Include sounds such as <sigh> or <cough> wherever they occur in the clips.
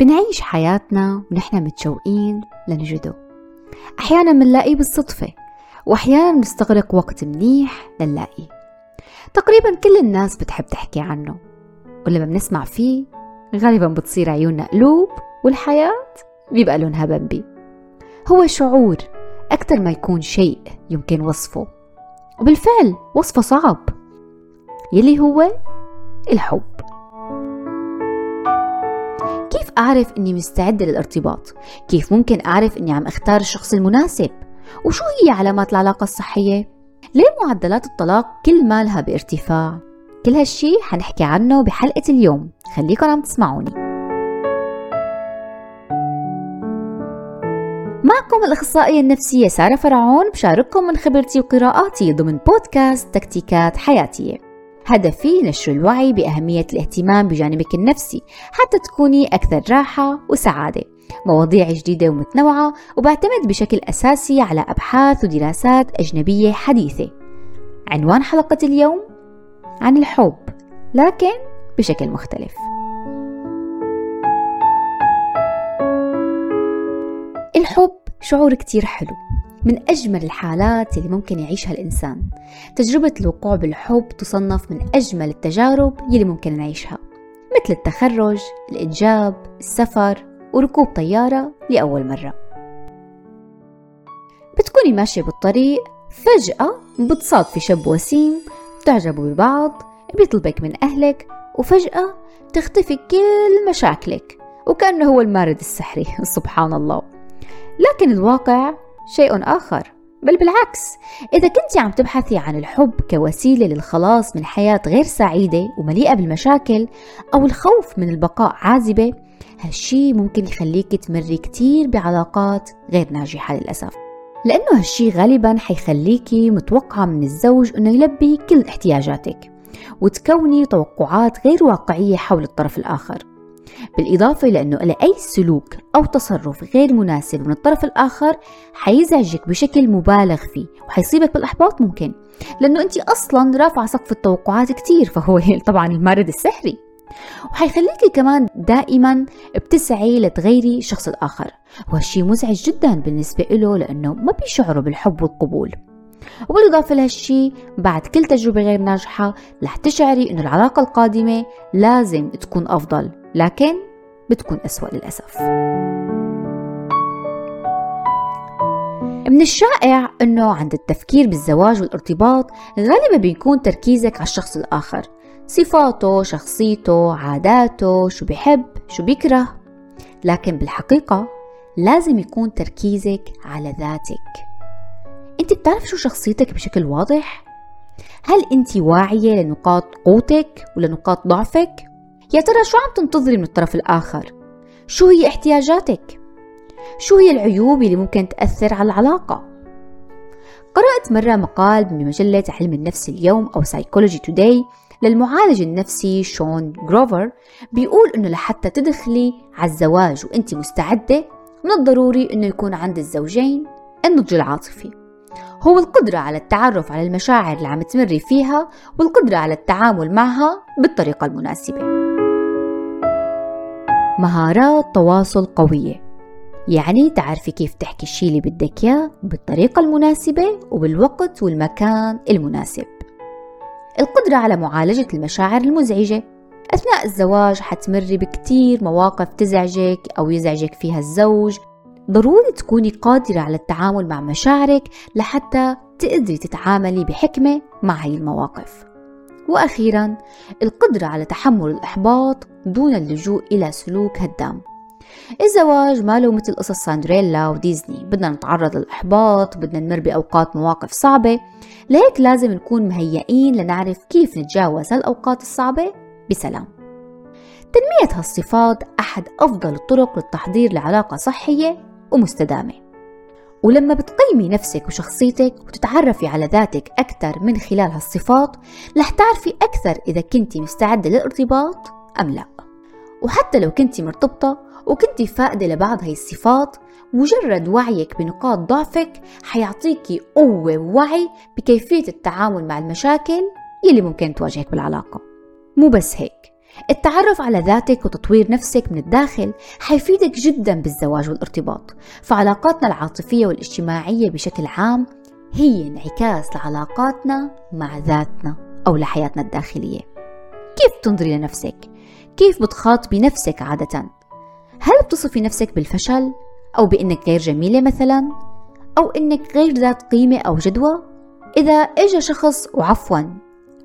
بنعيش حياتنا ونحن متشوقين لنجده أحيانا منلاقيه بالصدفة وأحيانا بنستغرق وقت منيح لنلاقيه. تقريبا كل الناس بتحب تحكي عنه ولما بنسمع فيه غالبا بتصير عيوننا قلوب والحياة بيبقى لونها بمبي هو شعور أكثر ما يكون شيء يمكن وصفه وبالفعل وصفه صعب يلي هو الحب. أعرف أني مستعدة للارتباط؟ كيف ممكن أعرف أني عم أختار الشخص المناسب؟ وشو هي علامات العلاقة الصحية؟ ليه معدلات الطلاق كل مالها بارتفاع؟ كل هالشي حنحكي عنه بحلقة اليوم خليكن عم تسمعوني معكم الأخصائية النفسية سارة فرعون بشارككم من خبرتي وقراءاتي ضمن بودكاست تكتيكات حياتية هدفي نشر الوعي بأهمية الاهتمام بجانبك النفسي حتى تكوني أكثر راحة وسعادة. مواضيع جديدة ومتنوعة وبعتمد بشكل أساسي على أبحاث ودراسات أجنبية حديثة. عنوان حلقة اليوم عن الحب لكن بشكل مختلف. الحب شعور كتير حلو. من أجمل الحالات اللي ممكن يعيشها الإنسان. تجربة الوقوع بالحب تصنف من أجمل التجارب يلي ممكن نعيشها مثل التخرج، الإنجاب، السفر وركوب طيارة لأول مرة. بتكوني ماشية بالطريق فجأة بتصادفي شاب وسيم بتعجبوا ببعض بيطلبك من أهلك وفجأة تختفي كل مشاكلك وكأنه هو المارد السحري. <laughs> سبحان الله. لكن الواقع شيء آخر. بل بالعكس إذا كنت عم تبحثي عن الحب كوسيلة للخلاص من حياة غير سعيدة ومليئة بالمشاكل أو الخوف من البقاء عازبة هالشي ممكن يخليك تمري كتير بعلاقات غير ناجحة للأسف. لأنه هالشي غالبا حيخليكي متوقعة من الزوج أنه يلبي كل احتياجاتك وتكوني توقعات غير واقعية حول الطرف الآخر. بالإضافة لأنه لأي سلوك أو تصرف غير مناسب من الطرف الآخر حيزعجك بشكل مبالغ فيه وحيصيبك بالإحباط ممكن لأنه أنت أصلا رافعة سقف التوقعات كتير فهو <laughs> طبعا المارد السحري. وحيخليكي كمان دائما بتسعي لتغيري الشخص الآخر وهالشي مزعج جدا بالنسبة له لأنه ما بيشعروا بالحب والقبول. وبالإضافة لهالشي بعد كل تجربة غير ناجحة رح تشعري إنه العلاقة القادمة لازم تكون أفضل لكن بتكون أسوأ للأسف. من الشائع أنه عند التفكير بالزواج والارتباط غالبا بيكون تركيزك على الشخص الآخر صفاته شخصيته عاداته شو بيحب شو بيكره. لكن بالحقيقة لازم يكون تركيزك على ذاتك. أنت بتعرف شو شخصيتك بشكل واضح؟ هل أنت واعية لنقاط قوتك ولنقاط ضعفك؟ يا ترى شو عم تنتظري من الطرف الآخر؟ شو هي احتياجاتك؟ شو هي العيوب اللي ممكن تأثر على العلاقة؟ قرأت مرة مقال بمجلة علم النفس اليوم أو Psychology Today للمعالج النفسي شون جروفر بيقول إنه لحتى تدخلي على الزواج وأنت مستعدة من الضروري إنه يكون عند الزوجين النضج العاطفي هو القدرة على التعرف على المشاعر اللي عم تمري فيها والقدرة على التعامل معها بالطريقة المناسبة. مهارات تواصل قوية. يعني تعرفي كيف تحكي الشي اللي بدك إياه بالطريقة المناسبة وبالوقت والمكان المناسب. القدرة على معالجة المشاعر المزعجة. أثناء الزواج حتمري بكتير مواقف تزعجك أو يزعجك فيها الزوج ضروري تكوني قادرة على التعامل مع مشاعرك لحتى تقدري تتعاملي بحكمة مع هاي المواقف. وأخيرا القدرة على تحمل الإحباط دون اللجوء إلى سلوك هدام الزواج ما له مثل قصص ساندريلا وديزني. بدنا نتعرض للإحباط بدنا نمر بأوقات مواقف صعبة. لهيك لازم نكون مهيئين لنعرف كيف نتجاوز هالأوقات الصعبة. بسلام. تنمية هالصفات أحد أفضل الطرق للتحضير لعلاقة صحية ومستدامة. ولما بتقيمي نفسك وشخصيتك وتتعرفي على ذاتك أكثر من خلال هالصفات رح تعرفي أكثر إذا كنتي مستعدة للارتباط أم لا. وحتى لو كنتي مرتبطة وكنتي فاقدة لبعض هاي الصفات مجرد وعيك بنقاط ضعفك حيعطيكي قوة ووعي بكيفية التعامل مع المشاكل يلي ممكن تواجهك بالعلاقة. مو بس هيك. التعرف على ذاتك وتطوير نفسك من الداخل حيفيدك جدا بالزواج والارتباط فعلاقاتنا العاطفية والاجتماعية بشكل عام هي انعكاس لعلاقاتنا مع ذاتنا أو لحياتنا الداخلية كيف تنظري لنفسك؟ كيف بتخاطبي نفسك عادة؟ هل بتصفي نفسك بالفشل؟ أو بأنك غير جميلة مثلا؟ أو أنك غير ذات قيمة أو جدوى؟ إذا إجا شخص وعفوا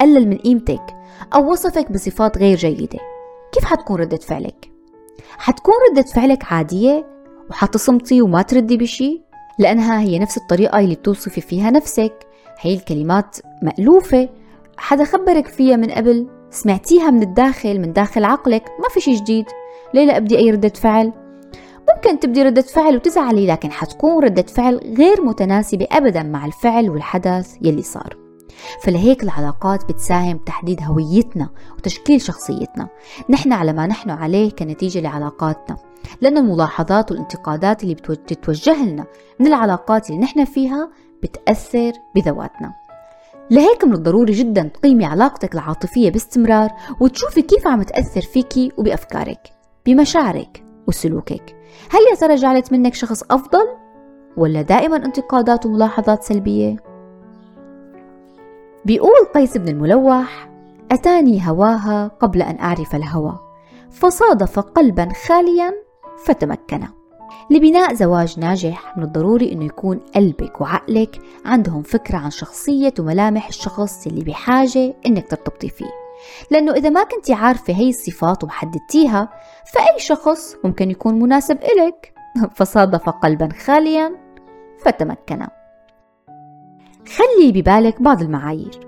قلل من قيمتك أو وصفك بصفات غير جيدة. كيف حتكون ردة فعلك؟ حتكون ردة فعلك عادية وحتصمتي وما تردي بشي؟ لأنها هي نفس الطريقة اللي بتوصفي فيها نفسك. هي الكلمات مألوفة. حدا خبرك فيها من قبل. سمعتيها من الداخل من داخل عقلك. ما في شي جديد. ليه أبدي أي ردة فعل؟ ممكن تبدي ردة فعل وتزعلي لكن حتكون ردة فعل غير متناسبة أبدا مع الفعل والحدث يلي صار. فلهيك العلاقات بتساهم بتحديد هويتنا وتشكيل شخصيتنا. نحن على ما نحن عليه كنتيجة لعلاقاتنا لأن الملاحظات والانتقادات اللي بتتوجه لنا من العلاقات اللي نحن فيها بتأثر بذواتنا. لهيك من الضروري جدا تقيمي علاقتك العاطفية باستمرار وتشوفي كيف عم تأثر فيكي وبأفكارك بمشاعرك وسلوكك. هل يا ترى جعلت منك شخص أفضل ولا دائما انتقادات وملاحظات سلبية؟ بيقول قيس بن الملوح أتاني هواها قبل أن أعرف الهوى فصادف قلبا خاليا فتمكن. لبناء زواج ناجح من الضروري أنه يكون قلبك وعقلك عندهم فكرة عن شخصية وملامح الشخص اللي بحاجة أنك ترتبطي فيه. لأنه إذا ما كنتي عارفة هي الصفات ومحددتيها فأي شخص ممكن يكون مناسب إلك. <laughs> فصادف قلبا خاليا فتمكن. خلي ببالك بعض المعايير.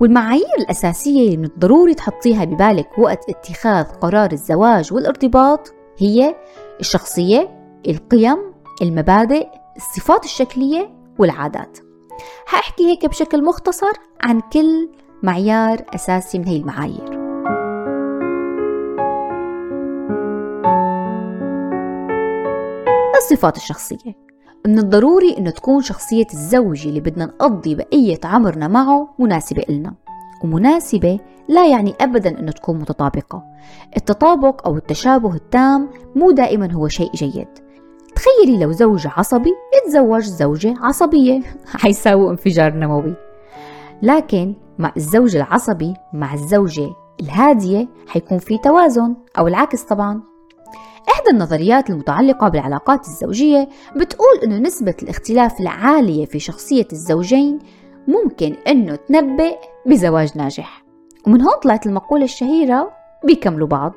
والمعايير الأساسية اللي من الضروري تحطيها ببالك وقت اتخاذ قرار الزواج والارتباط هي الشخصية القيم المبادئ الصفات الشكلية والعادات. هحكي هيك بشكل مختصر عن كل معيار أساسي من هي المعايير. الصفات الشخصية. من الضروري أنه تكون شخصية الزوج اللي بدنا نقضي بقية عمرنا معه مناسبة إلنا. ومناسبة لا يعني أبدا أنه تكون متطابقة. التطابق أو التشابه التام مو دائما هو شيء جيد. تخيلي لو زوج عصبي يتزوج زوجة عصبية. <laughs> حيساووا انفجار نووي. لكن مع الزوج العصبي مع الزوجة الهادية حيكون في توازن أو العكس طبعا. إحدى النظريات المتعلقة بالعلاقات الزوجية بتقول إنه نسبة الاختلاف العالية في شخصية الزوجين ممكن إنه تنبئ بزواج ناجح. ومن هون طلعت المقولة الشهيرة بيكملوا بعض.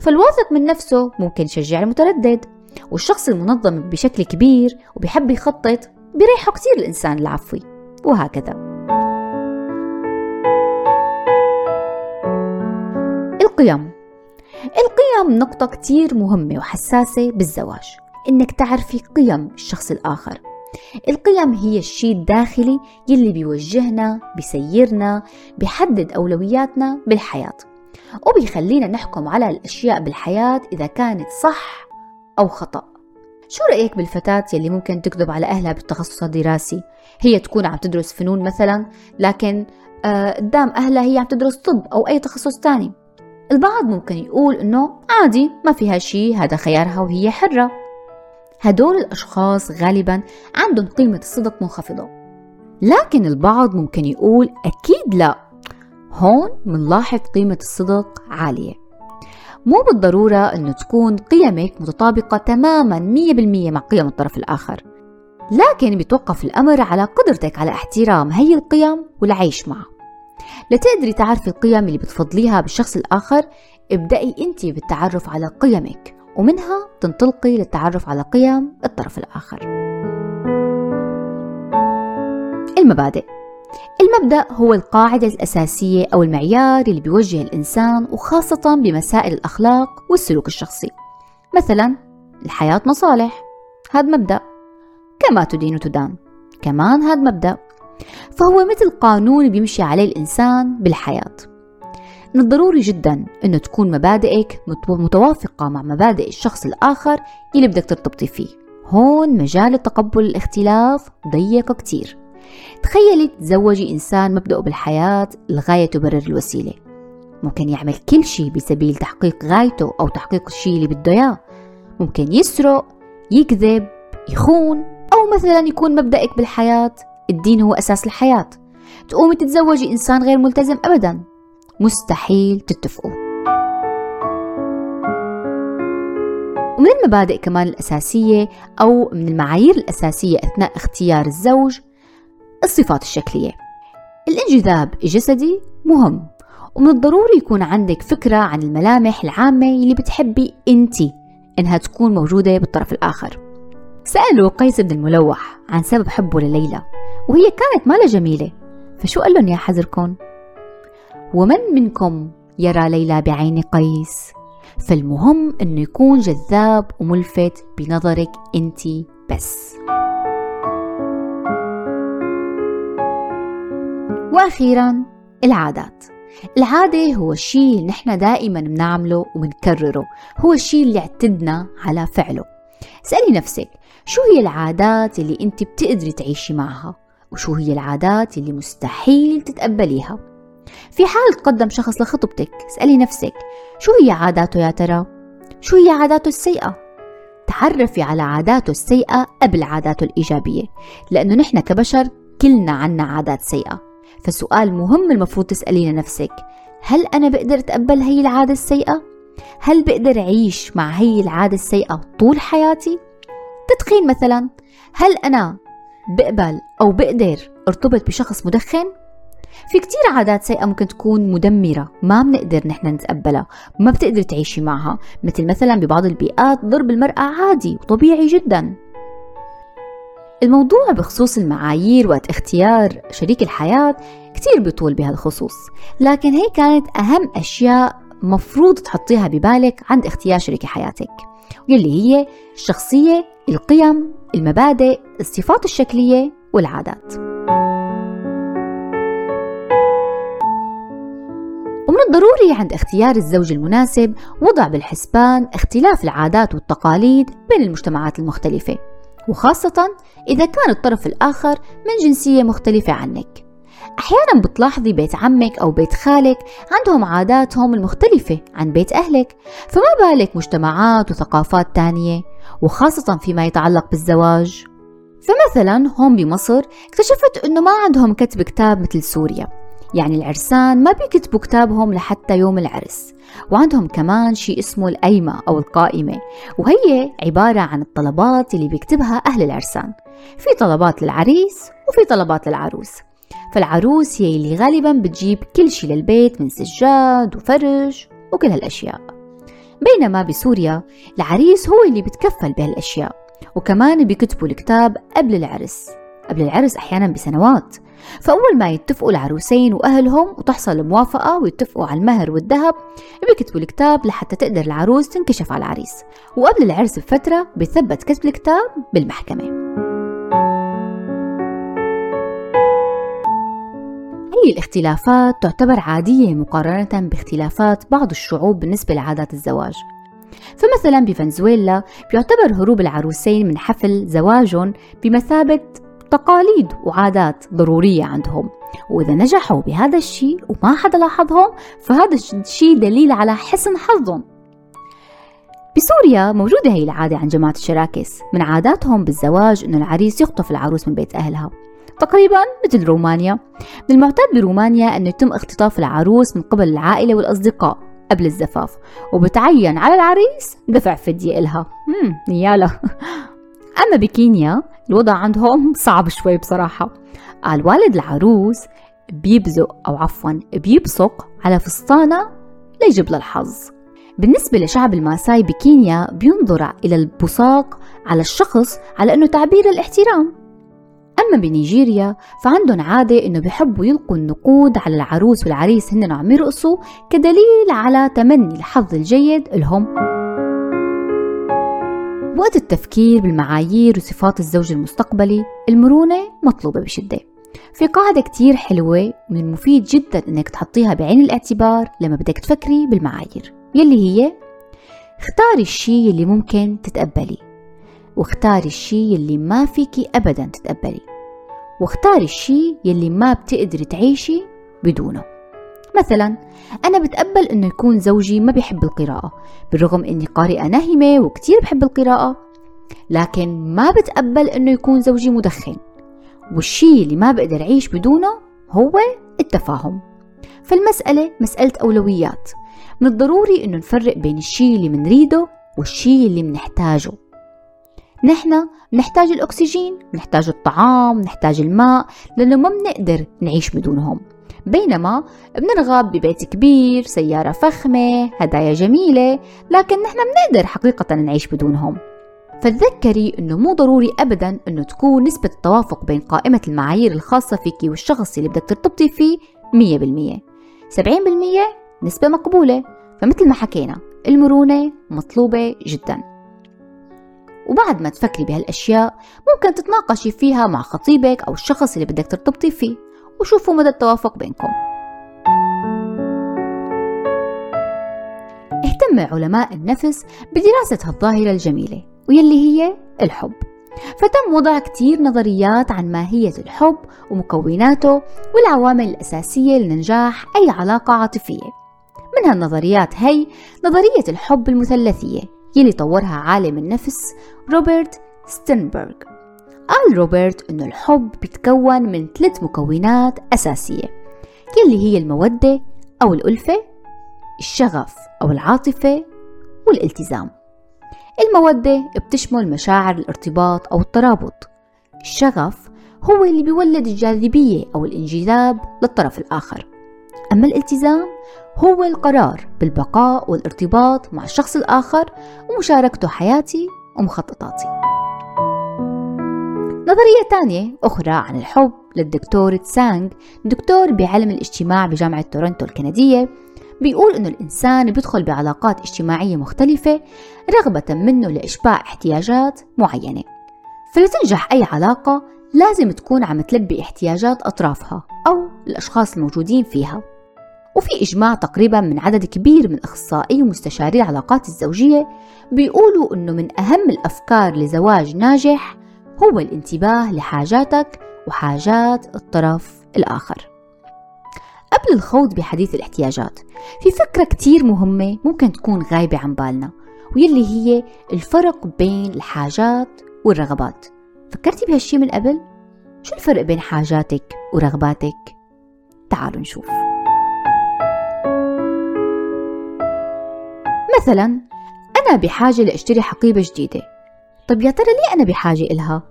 فالواثق من نفسه ممكن يشجع المتردد والشخص المنظم بشكل كبير وبيحب يخطط بيريحه كتير الإنسان العفوي. وهكذا. القيم. القيم نقطة كتير مهمة وحساسة بالزواج إنك تعرفي قيم الشخص الآخر. القيم هي الشيء الداخلي يلي بيوجهنا بيسيرنا بيحدد أولوياتنا بالحياة وبيخلينا نحكم على الأشياء بالحياة إذا كانت صح أو خطأ. شو رأيك بالفتاة يلي ممكن تكذب على أهلها بالتخصص الدراسي؟ هي تكون عم تدرس فنون مثلا لكن آه، قدام أهلها هي عم تدرس طب أو أي تخصص تاني. البعض ممكن يقول إنه عادي ما فيها شي هذا خيارها وهي حرة. هدول الأشخاص غالبا عندهم قيمة الصدق منخفضة. لكن البعض ممكن يقول أكيد لا. هون منلاحظ قيمة الصدق عالية. مو بالضرورة أنه تكون قيمك متطابقة تماما 100% مع قيم الطرف الآخر. لكن بيتوقف الأمر على قدرتك على احترام هي القيم والعيش معها. لتقدري تعرفي القيم اللي بتفضليها بالشخص الآخر؟ ابدأي أنت بالتعرف على قيمك ومنها تنطلقي للتعرف على قيم الطرف الآخر. المبادئ المبدأ هو القاعدة الأساسية أو المعيار اللي بيوجه الإنسان وخاصة بمسائل الأخلاق والسلوك الشخصي. مثلا الحياة مصالح هذا مبدأ. كما تدين تدان كمان هذا مبدأ. فهو مثل قانون بيمشي عليه الإنسان بالحياة. من الضروري جدا أنه تكون مبادئك متوافقة مع مبادئ الشخص الآخر اللي بدك ترتبطي فيه. هون مجال تقبل الاختلاف ضيق كتير. تخيلي تتزوجي إنسان مبدأه بالحياة الغاية تبرر الوسيلة. ممكن يعمل كل شيء بسبيل تحقيق غايته أو تحقيق الشيء اللي بده إياه. ممكن يسرق يكذب يخون أو مثلا يكون مبدأك بالحياة الدين هو أساس الحياة. تقومي تتزوجي إنسان غير ملتزم أبدا. مستحيل تتفقوا. ومن المبادئ كمان الأساسية أو من المعايير الأساسية أثناء اختيار الزوج الصفات الشكلية. الانجذاب الجسدي مهم ومن الضروري يكون عندك فكرة عن الملامح العامة اللي بتحبي انتي إنها تكون موجودة بالطرف الآخر. سألوا قيس بن الملوح عن سبب حبه لليلى. وهي كانت مالها جميلة. فشو قال لهم يا حذركم؟ ومن منكم يرى ليلى بعين قيس؟ فالمهم إنه يكون جذاب وملفت بنظرك انتي بس. وأخيرا العادات. العادة هو الشيء اللي نحن دائما بنعمله وبنكرره. هو الشيء اللي اعتدنا على فعله. اسألي نفسك شو هي العادات اللي أنت بتقدري تعيشي معها؟ وشو هي العادات اللي مستحيل تتقبليها في حال تقدم شخص لخطبتك اسألي نفسك شو هي عاداته يا ترى شو هي عاداته السيئة تعرفي على عاداته السيئة قبل عاداته الإيجابية لأنه نحن كبشر كلنا عنا عادات سيئة فسؤال مهم المفروض تسألين نفسك هل أنا بقدر أتقبل هي العادة السيئة؟ هل بقدر أعيش مع هي العادة السيئة طول حياتي؟ تدخين مثلا هل أنا بقبل أو بقدر ارتبط بشخص مدخن؟ في كتير عادات سيئة ممكن تكون مدمرة ما بنقدر نحن نتقبلها ما بتقدر تعيشي معها مثل مثلا ببعض البيئات ضرب المرأة عادي وطبيعي جدا الموضوع بخصوص المعايير وقت اختيار شريك الحياة كتير بيطول بهالخصوص لكن هي كانت أهم أشياء مفروض تحطيها ببالك عند اختيار شريك حياتك واللي هي الشخصية القيم المبادئ الصفات الشكلية والعادات. ومن الضروري عند اختيار الزوج المناسب وضع بالحسبان اختلاف العادات والتقاليد بين المجتمعات المختلفة وخاصة إذا كان الطرف الآخر من جنسية مختلفة عنك. أحيانا بتلاحظي بيت عمك أو بيت خالك عندهم عاداتهم المختلفة عن بيت أهلك فما بالك مجتمعات وثقافات تانية وخاصة فيما يتعلق بالزواج. فمثلا هون بمصر اكتشفت إنه ما عندهم كتب كتاب مثل سوريا يعني العرسان ما بيكتبوا كتابهم لحتى يوم العرس وعندهم كمان شيء اسمه القايمة أو القائمة وهي عبارة عن الطلبات اللي بيكتبها أهل العرسان في طلبات للعريس وفي طلبات للعروس. فالعروس هي اللي غالبا بتجيب كل شيء للبيت من سجاد وفرش وكل هالأشياء. بينما بسوريا العريس هو اللي بيتكفل بهالأشياء وكمان بيكتبوا الكتاب قبل العرس قبل العرس أحيانا بسنوات. فأول ما يتفقوا العروسين وأهلهم وتحصل الموافقة ويتفقوا على المهر والذهب بيكتبوا الكتاب لحتى تقدر العروس تنكشف على العريس. وقبل العرس بفترة بيثبت كتب الكتاب بالمحكمة. هي الاختلافات تعتبر عادية مقارنة باختلافات بعض الشعوب بالنسبة لعادات الزواج. فمثلا بفنزويلا بيعتبر هروب العروسين من حفل زواجهم بمثابة تقاليد وعادات ضرورية عندهم. وإذا نجحوا بهذا الشيء وما حدا لاحظهم فهذا الشيء دليل على حسن حظهم. بسوريا موجودة هي العادة عند جماعة الشراكس من عاداتهم بالزواج إنه العريس يخطف العروس من بيت أهلها. تقريبا مثل رومانيا. من المعتاد برومانيا أنه يتم اختطاف العروس من قبل العائلة والأصدقاء قبل الزفاف وبتعين على العريس دفع فدية إلها. مم يالا. <laughs> أما بكينيا الوضع عندهم صعب شوي بصراحة. قال والد العروس بيبزق أو عفوا بيبصق على فستانة ليجيب لها الحظ. بالنسبة لشعب الماساي بكينيا بينظر إلى البصاق على الشخص على أنه تعبير الاحترام. أما بنيجيريا فعندهم عادة إنه بيحبوا يلقوا النقود على العروس والعريس هن عم يرقصوا كدليل على تمني الحظ الجيد لهم. وقت التفكير بالمعايير وصفات الزوج المستقبلي المرونة مطلوبة بشدة. في قاعدة كتير حلوة من المفيد جدا إنك تحطيها بعين الاعتبار لما بدك تفكري بالمعايير. يلي هي اختاري الشي اللي ممكن تتقبليه واختاري الشي يلي ما فيكي أبدا تتقبلي. واختاري الشي يلي ما بتقدري تعيشي بدونه. مثلا أنا بتقبل إنه يكون زوجي ما بيحب القراءة بالرغم إني قارئة ناهمة وكتير بحب القراءة. لكن ما بتقبل إنه يكون زوجي مدخن. والشي اللي ما بقدر أعيش بدونه هو التفاهم. فالمسألة مسألة أولويات. من الضروري إنه نفرق بين الشي اللي منريده والشي اللي منحتاجه. نحن بنحتاج الأكسجين بنحتاج الطعام بنحتاج الماء لأنه ما بنقدر نعيش بدونهم. بينما بنرغب ببيت كبير سيارة فخمة هدايا جميلة لكن نحن بنقدر حقيقة نعيش بدونهم. فتذكري أنه مو ضروري أبدا أنه تكون نسبة التوافق بين قائمة المعايير الخاصة فيك والشخص اللي بدك ترتبطي فيه 100% 70% نسبة مقبولة. فمثل ما حكينا المرونة مطلوبة جدا. وبعد ما تفكري بهالأشياء ممكن تتناقشي فيها مع خطيبك أو الشخص اللي بدك ترتبطي فيه وشوفوا مدى التوافق بينكم. اهتم علماء النفس بدراسة هالظاهرة الجميلة واللي هي الحب. فتم وضع كتير نظريات عن ماهية الحب ومكوناته والعوامل الأساسية لنجاح أي علاقة عاطفية. من هالنظريات هي نظرية الحب المثلثية يلي طورها عالم النفس روبرت ستنبرغ قال روبرت أنه الحب بيتكون من ثلاث مكونات أساسية يلي هي المودة أو الألفة الشغف أو العاطفة والالتزام. المودة بتشمل مشاعر الارتباط أو الترابط. الشغف هو اللي بيولد الجاذبية أو الانجذاب للطرف الآخر. أما الالتزام هو القرار بالبقاء والارتباط مع الشخص الآخر ومشاركته حياتي ومخططاتي. نظرية تانية أخرى عن الحب للدكتور تسانغ دكتور بعلم الاجتماع بجامعة تورنتو الكندية بيقول إنه الإنسان بيدخل بعلاقات اجتماعية مختلفة رغبة منه لإشباع احتياجات معينة. فلتنجح أي علاقة لازم تكون عم تلبي احتياجات أطرافها أو الأشخاص الموجودين فيها. وفي إجماع تقريبا من عدد كبير من أخصائي ومستشاري العلاقات الزوجية بيقولوا إنه من أهم الأفكار لزواج ناجح هو الانتباه لحاجاتك وحاجات الطرف الآخر قبل الخوض بحديث الاحتياجات في فكرة كتير مهمة ممكن تكون غايبة عن بالنا واللي هي الفرق بين الحاجات والرغبات فكرتي بهالشي من قبل؟ شو الفرق بين حاجاتك ورغباتك؟ تعالوا نشوف مثلا أنا بحاجة لأشتري حقيبة جديدة. طب يا ترى ليه أنا بحاجة إلها؟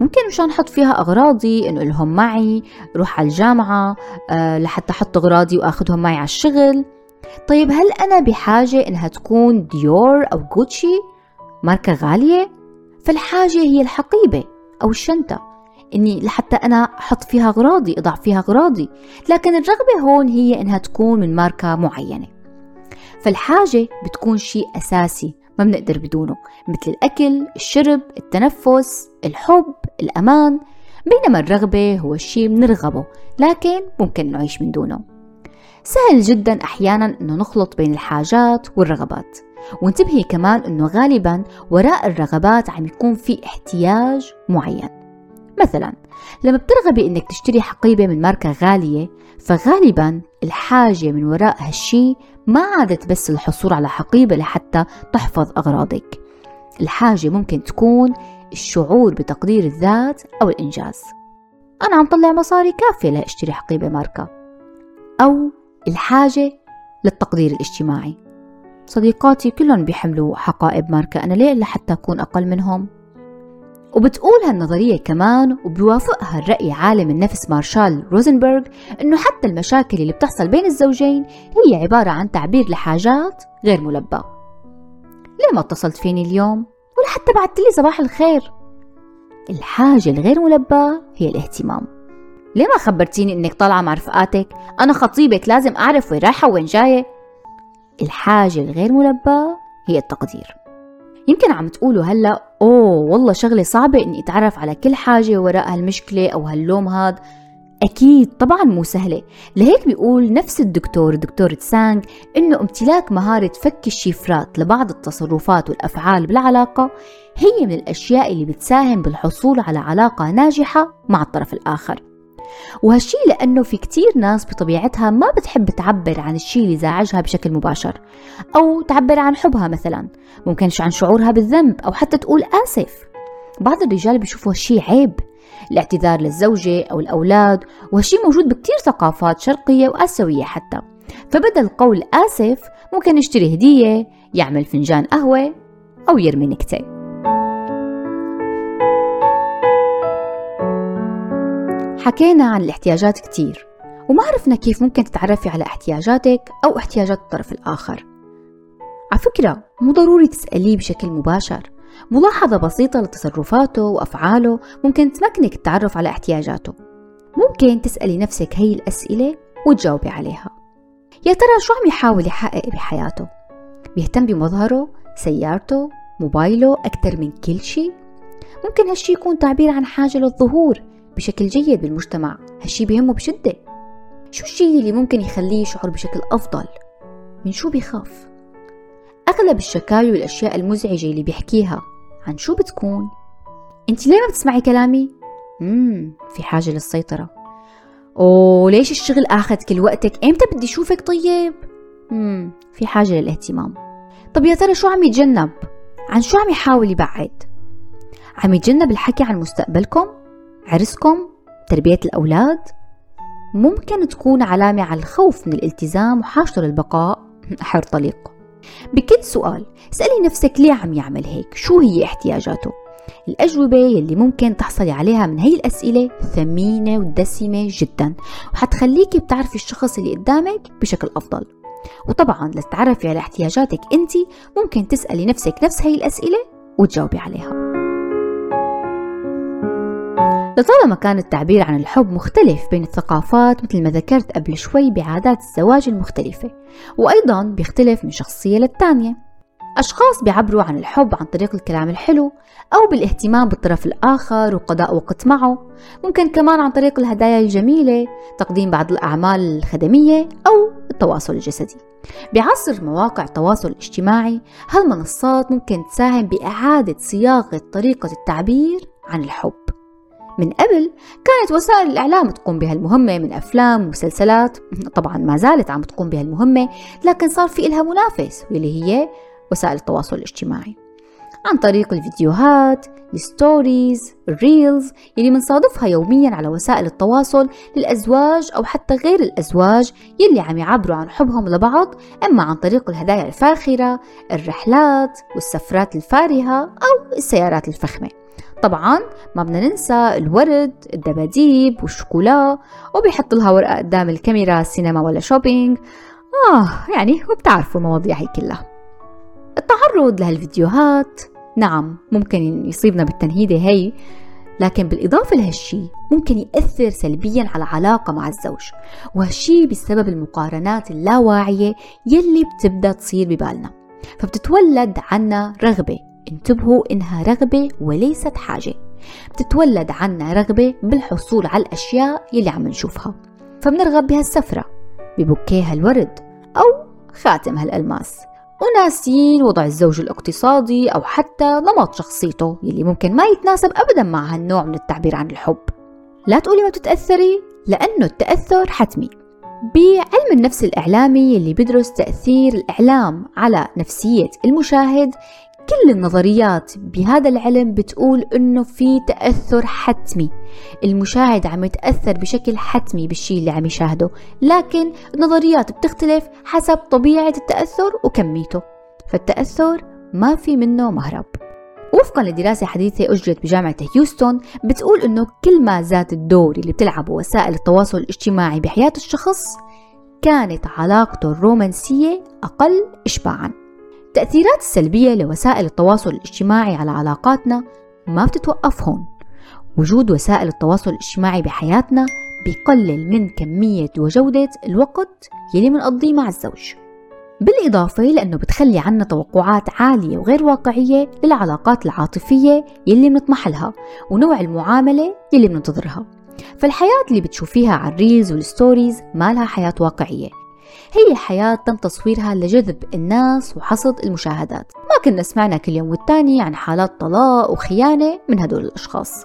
ممكن مشان أحط فيها أغراضي إنه إلهم معي روح على الجامعة أه لحتى أحط أغراضي وأخذهم معي على الشغل. طيب هل أنا بحاجة إنها تكون ديور أو جوتشي؟ ماركة غالية؟ فالحاجة هي الحقيبة أو الشنطة. إني لحتى أنا أحط فيها أغراضي أضع فيها أغراضي. لكن الرغبة هون هي إنها تكون من ماركة معينة. فالحاجة بتكون شيء أساسي ما بنقدر بدونه مثل الأكل، الشرب، التنفس، الحب، الأمان بينما الرغبة هو الشيء بنرغبه لكن ممكن نعيش من دونه. سهل جدا أحيانا أنه نخلط بين الحاجات والرغبات وانتبهي كمان أنه غالبا وراء الرغبات عم يكون في احتياج معين. مثلا لما بترغبي إنك تشتري حقيبة من ماركة غالية فغالبا الحاجة من وراء هالشي ما عادت بس الحصول على حقيبة لحتى تحفظ أغراضك. الحاجة ممكن تكون الشعور بتقدير الذات أو الإنجاز. أنا عم طلع مصاري كافية لأشتري حقيبة ماركة. أو الحاجة للتقدير الاجتماعي. صديقاتي كلهم بيحملوا حقائب ماركة أنا ليه لحتى أكون أقل منهم؟ وبتقول هالنظرية كمان وبيوافقها الرأي عالم النفس مارشال روزنبرغ إنه حتى المشاكل اللي بتحصل بين الزوجين هي عبارة عن تعبير لحاجات غير ملبى ليه ما اتصلت فيني اليوم؟ ولا حتى بعت لي صباح الخير. الحاجة الغير ملبى هي الاهتمام. ليه ما خبرتيني إنك طالعة مع رفقاتك؟ أنا خطيبك لازم أعرف وين رايحة وين جاية. الحاجة الغير ملبى هي التقدير. يمكن عم تقولوا هلا أوه والله شغلة صعبة إني أتعرف على كل حاجة وراء هالمشكلة أو هاللوم هاد. أكيد طبعا مو سهلة. لهيك بيقول نفس الدكتور دكتور تسانغ إنه امتلاك مهارة فك الشفرات لبعض التصرفات والأفعال بالعلاقة هي من الأشياء اللي بتساهم بالحصول على علاقة ناجحة مع الطرف الآخر. وهالشي لأنه في كتير ناس بطبيعتها ما بتحب تعبر عن الشي اللي زعجها بشكل مباشر أو تعبر عن حبها مثلا ممكن عن شعورها بالذنب أو حتى تقول آسف. بعض الرجال بيشوفوا هالشي عيب الاعتذار للزوجة أو الأولاد وهالشي موجود بكتير ثقافات شرقية وآسيوية حتى. فبدل قول آسف ممكن يشتري هدية يعمل فنجان قهوة أو يرمي نكتة. حكينا عن الاحتياجات كتير وما عرفنا كيف ممكن تتعرفي على احتياجاتك أو احتياجات الطرف الآخر. على فكرة مو ضروري تسأليه بشكل مباشر. ملاحظة بسيطة لتصرفاته وأفعاله ممكن تمكنك التعرف على احتياجاته. ممكن تسألي نفسك هي الأسئلة وتجاوبي عليها. يا ترى شو عم يحاول يحقق بحياته؟ بيهتم بمظهره، سيارته، موبايله أكثر من كل شيء؟ ممكن هالشي يكون تعبير عن حاجة للظهور. بشكل جيد بالمجتمع هالشي بيهمه بشدة شو الشي اللي ممكن يخليه يشعر بشكل أفضل؟ من شو بيخاف؟ أغلب الشكاوي والأشياء المزعجة اللي بيحكيها عن شو بتكون؟ أنت ليه ما بتسمعي كلامي؟ مم في حاجة للسيطرة أوه ليش الشغل أخذ كل وقتك؟ إمتى بدي أشوفك طيب؟ مم في حاجة للاهتمام طب يا ترى شو عم يتجنب؟ عن شو عم يحاول يبعد؟ عم يتجنب الحكي عن مستقبلكم؟ عرسكم؟ تربية الأولاد؟ ممكن تكون علامة على الخوف من الالتزام وحاجته للبقاء حر <laughs> طليق بكل سؤال اسألي نفسك ليه عم يعمل هيك شو هي احتياجاته الأجوبة يلي ممكن تحصلي عليها من هي الأسئلة ثمينة ودسمة جدا وحتخليكي بتعرفي الشخص اللي قدامك بشكل أفضل وطبعا لتتعرفي على احتياجاتك أنت ممكن تسألي نفسك نفس هي الأسئلة وتجاوبي عليها لطالما كان التعبير عن الحب مختلف بين الثقافات مثل ما ذكرت قبل شوي بعادات الزواج المختلفة وأيضا بيختلف من شخصية للتانية أشخاص بيعبروا عن الحب عن طريق الكلام الحلو أو بالاهتمام بالطرف الآخر وقضاء وقت معه. ممكن كمان عن طريق الهدايا الجميلة تقديم بعض الأعمال الخدمية أو التواصل الجسدي. بعصر مواقع التواصل الاجتماعي هالمنصات ممكن تساهم بإعادة صياغة طريقة التعبير عن الحب. من قبل كانت وسائل الإعلام تقوم بهالمهمة من أفلام ومسلسلات طبعا ما زالت عم تقوم بهالمهمة لكن صار في إلها منافس واللي هي وسائل التواصل الاجتماعي. عن طريق الفيديوهات ال stories ال reels يلي منصادفها يوميا على وسائل التواصل للأزواج أو حتى غير الأزواج يلي عم يعبروا عن حبهم لبعض إما عن طريق الهدايا الفاخرة الرحلات والسفرات الفارهة أو السيارات الفخمة. طبعا ما بدنا ننسى الورد الدباديب والشوكولا وبيحط لها ورقة قدام الكاميرا سينما ولا شوبينج آه يعني وبتعرفوا المواضيع هي كلها. التعرض لهالفيديوهات نعم ممكن يصيبنا بالتنهيدة هي لكن بالإضافة لهالشي ممكن يأثر سلبيا على العلاقة مع الزوج وهالشي بسبب المقارنات اللاواعية يلي بتبدأ تصير ببالنا فبتتولد عنا رغبة انتبهوا إنها رغبة وليست حاجة بتتولد عنا رغبة بالحصول على الأشياء يلي عم نشوفها فبنرغب بهالسفرة ببوكيه الورد أو خاتم هالألماس. وناسين وضع الزوج الاقتصادي أو حتى نمط شخصيته يلي ممكن ما يتناسب أبدا مع هالنوع من التعبير عن الحب. لا تقولي ما بتتأثري لأنه التأثر حتمي. بعلم النفس الإعلامي اللي بيدرس تأثير الإعلام على نفسية المشاهد كل النظريات بهذا العلم بتقول إنه في تأثر حتمي. المشاهد عم يتأثر بشكل حتمي بالشيء اللي عم يشاهده لكن النظريات بتختلف حسب طبيعة التأثر وكميته. فالتأثر ما في منه مهرب. وفقا لدراسة حديثة أجرت بجامعة هيوستن بتقول إنه كل ما زاد الدور اللي بتلعبه وسائل التواصل الاجتماعي بحياة الشخص كانت علاقته الرومانسية أقل إشباعاً. التأثيرات السلبية لوسائل التواصل الاجتماعي على علاقاتنا ما بتتوقف هون. وجود وسائل التواصل الاجتماعي بحياتنا بيقلل من كمية وجودة الوقت يلي منقضيه مع الزوج. بالإضافة لأنه بتخلي عنا توقعات عالية وغير واقعية للعلاقات العاطفية يلي بنطمح لها ونوع المعاملة يلي بننتظرها فالحياة اللي بتشوفيها على ال reels وال stories ما لها حياة واقعية. هي حياة تم تصويرها لجذب الناس وحصد المشاهدات. ما كنا سمعنا كل يوم والتاني عن حالات طلاق وخيانة من هدول الأشخاص.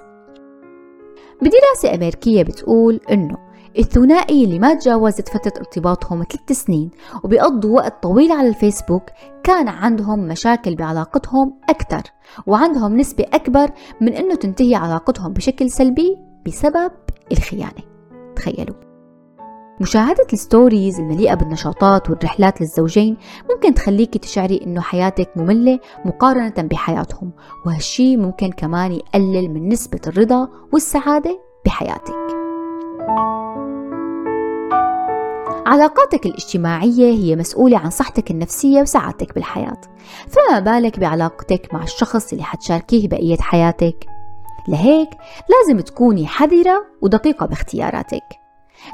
بدراسة أمريكية بتقول إنه الثنائي اللي ما تجاوزت فترة ارتباطهم ثلاث سنين وبيقضوا وقت طويل على الفيسبوك كان عندهم مشاكل بعلاقتهم أكثر وعندهم نسبة أكبر من إنه تنتهي علاقتهم بشكل سلبي بسبب الخيانة. تخيلوا. مشاهدة الستوريز المليئة بالنشاطات والرحلات للزوجين ممكن تخليكي تشعري إنه حياتك مملة مقارنة بحياتهم وهالشي ممكن كمان يقلل من نسبة الرضا والسعادة بحياتك. علاقاتك الاجتماعية هي مسؤولة عن صحتك النفسية وسعادتك بالحياة. فما بالك بعلاقتك مع الشخص اللي حتشاركيه بقية حياتك؟ لهيك لازم تكوني حذرة ودقيقة باختياراتك.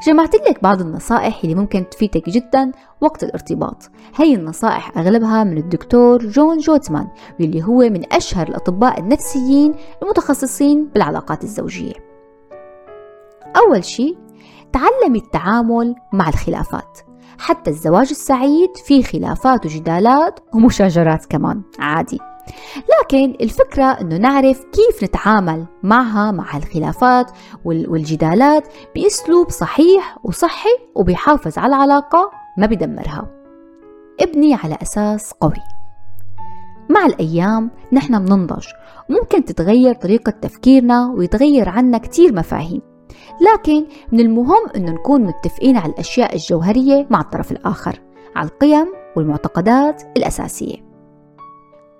جمعت لك بعض النصائح اللي ممكن تفيدك جدا وقت الارتباط. هي النصائح أغلبها من الدكتور جون جوتمان واللي هو من أشهر الأطباء النفسيين المتخصصين بالعلاقات الزوجية. أول شيء تعلمي التعامل مع الخلافات. حتى الزواج السعيد فيه خلافات وجدالات ومشاجرات كمان. عادي. لكن الفكرة أنه نعرف كيف نتعامل معها مع الخلافات والجدالات بأسلوب صحيح وصحي وبيحافظ على العلاقة ما بدمرها ابني على أساس قوي. مع الأيام نحن بننضج وممكن تتغير طريقة تفكيرنا ويتغير عنا كتير مفاهيم. لكن من المهم أنه نكون متفقين على الأشياء الجوهرية مع الطرف الآخر على القيم والمعتقدات الأساسية.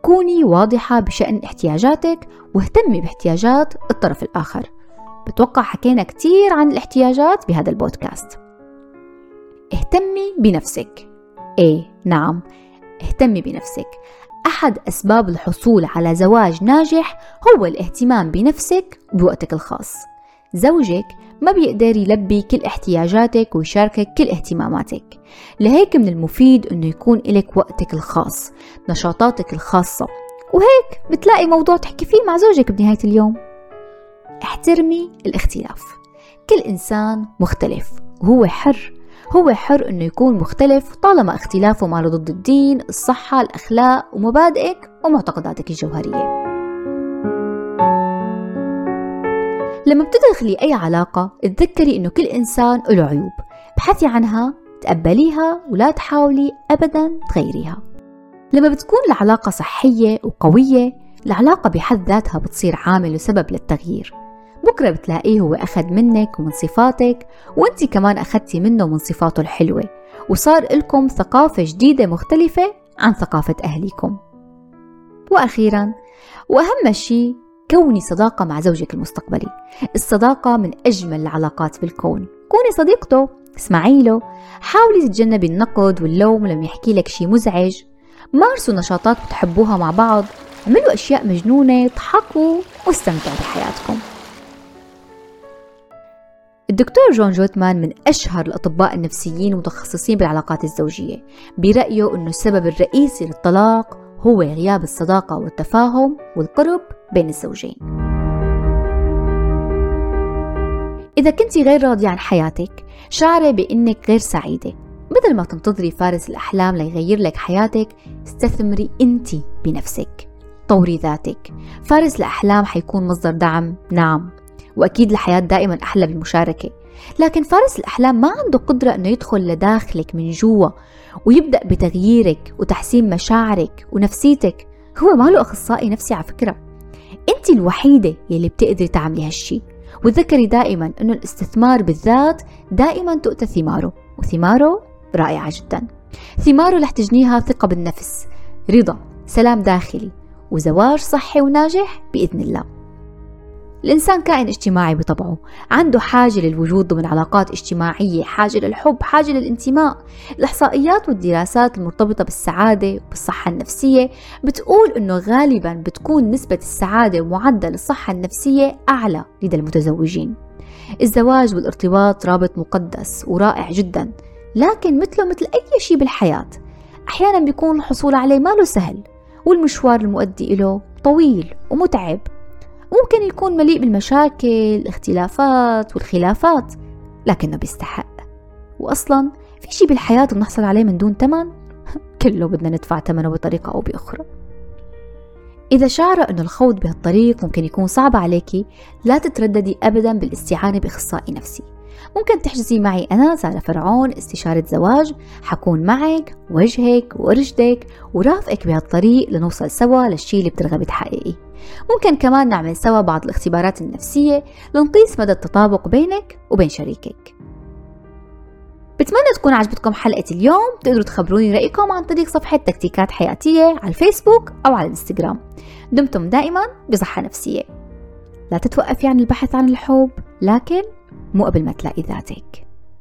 كوني واضحة بشأن احتياجاتك واهتمي باحتياجات الطرف الآخر. بتوقع حكينا كتير عن الاحتياجات بهذا البودكاست. اهتمي بنفسك. إيه نعم اهتمي بنفسك. أحد أسباب الحصول على زواج ناجح هو الاهتمام بنفسك وبوقتك الخاص. زوجك ما بيقدر يلبي كل احتياجاتك ويشاركك كل اهتماماتك. لهيك من المفيد إنه يكون لك وقتك الخاص نشاطاتك الخاصة. وهيك بتلاقي موضوع تحكي فيه مع زوجك بنهاية اليوم. احترمي الاختلاف. كل إنسان مختلف. وهو حر. هو حر إنه يكون مختلف طالما اختلافه ما ضد الدين، الصحة، الأخلاق ومبادئك ومعتقداتك الجوهرية. لما بتدخلي أي علاقة تذكري إنه كل إنسان له عيوب. بحثي عنها تقبليها ولا تحاولي أبدا تغيريها. لما بتكون العلاقة صحية وقوية العلاقة بحد ذاتها بتصير عامل وسبب للتغيير. بكرة بتلاقيه هو أخذ منك ومن صفاتك وانت كمان أخذتي منه من صفاته الحلوة. وصار لكم ثقافة جديدة مختلفة عن ثقافة أهليكم. وأخيرا وأهم شيء كوني صداقة مع زوجك المستقبلي. الصداقة من أجمل العلاقات بالكون. كوني صديقته. اسمعي له. حاولي تتجنبي النقد واللوم لما يحكي لك شي مزعج. مارسوا نشاطات بتحبوها مع بعض. اعملوا أشياء مجنونة اضحكوا واستمتعوا بحياتكم. الدكتور جون جوتمان من أشهر الأطباء النفسيين المتخصصين بالعلاقات الزوجية. برأيه أنه السبب الرئيسي للطلاق هو غياب الصداقة والتفاهم والقرب بين الزوجين. إذا كنت غير راضية عن حياتك شعري بأنك غير سعيدة. بدل ما تنتظري فارس الأحلام ليغير لك حياتك استثمري أنت بنفسك. طوري ذاتك. فارس الأحلام حيكون مصدر دعم نعم. وأكيد الحياة دائما أحلى بالمشاركة. لكن فارس الأحلام ما عنده قدرة أنه يدخل لداخلك من جوا ويبدأ بتغييرك وتحسين مشاعرك ونفسيتك. هو ما له أخصائي نفسي على فكرة. أنت الوحيدة يلي بتقدري تعملي هالشي. وتذكري دائما أنه الاستثمار بالذات دائما تؤتى ثماره وثماره رائعة جدا. ثماره رح تجنيها ثقة بالنفس رضا سلام داخلي وزواج صحي وناجح بإذن الله. الإنسان كائن اجتماعي بطبعه. عنده حاجة للوجود ضمن علاقات اجتماعية حاجة للحب حاجة للانتماء. الإحصائيات والدراسات المرتبطة بالسعادة وبالصحة النفسية بتقول أنه غالبا بتكون نسبة السعادة ومعدل الصحة النفسية أعلى لدى المتزوجين. الزواج والارتباط رابط مقدس ورائع جدا لكن مثله مثل أي شيء بالحياة. أحيانا بيكون الحصول عليه ماله سهل والمشوار المؤدي له طويل ومتعب. ممكن يكون مليء بالمشاكل الاختلافات والخلافات لكنه بيستحق. وأصلا في شي بالحياة بنحصل عليه من دون تمن؟ <laughs> كله بدنا ندفع ثمنه بطريقة أو بأخرى. إذا شعر أن الخوض بهالطريق ممكن يكون صعب عليكي لا تترددي أبدا بالاستعانة بأخصائي نفسي. ممكن تحجزي معي أنا سارة فرعون استشارة زواج. حكون معك وجهك ورشدك ورافقك بهالطريق لنوصل سوا للشي اللي بترغبي تحققيه ممكن كمان نعمل سوا بعض الاختبارات النفسية لنقيس مدى التطابق بينك وبين شريكك. بتمنى تكون عجبتكم حلقة اليوم. تقدروا تخبروني رأيكم عن طريق صفحة تكتيكات حياتية على الفيسبوك أو على الإنستغرام. دمتم دائما بصحة نفسية. لا تتوقفي عن البحث عن الحب لكن مو قبل ما تلاقي ذاتك.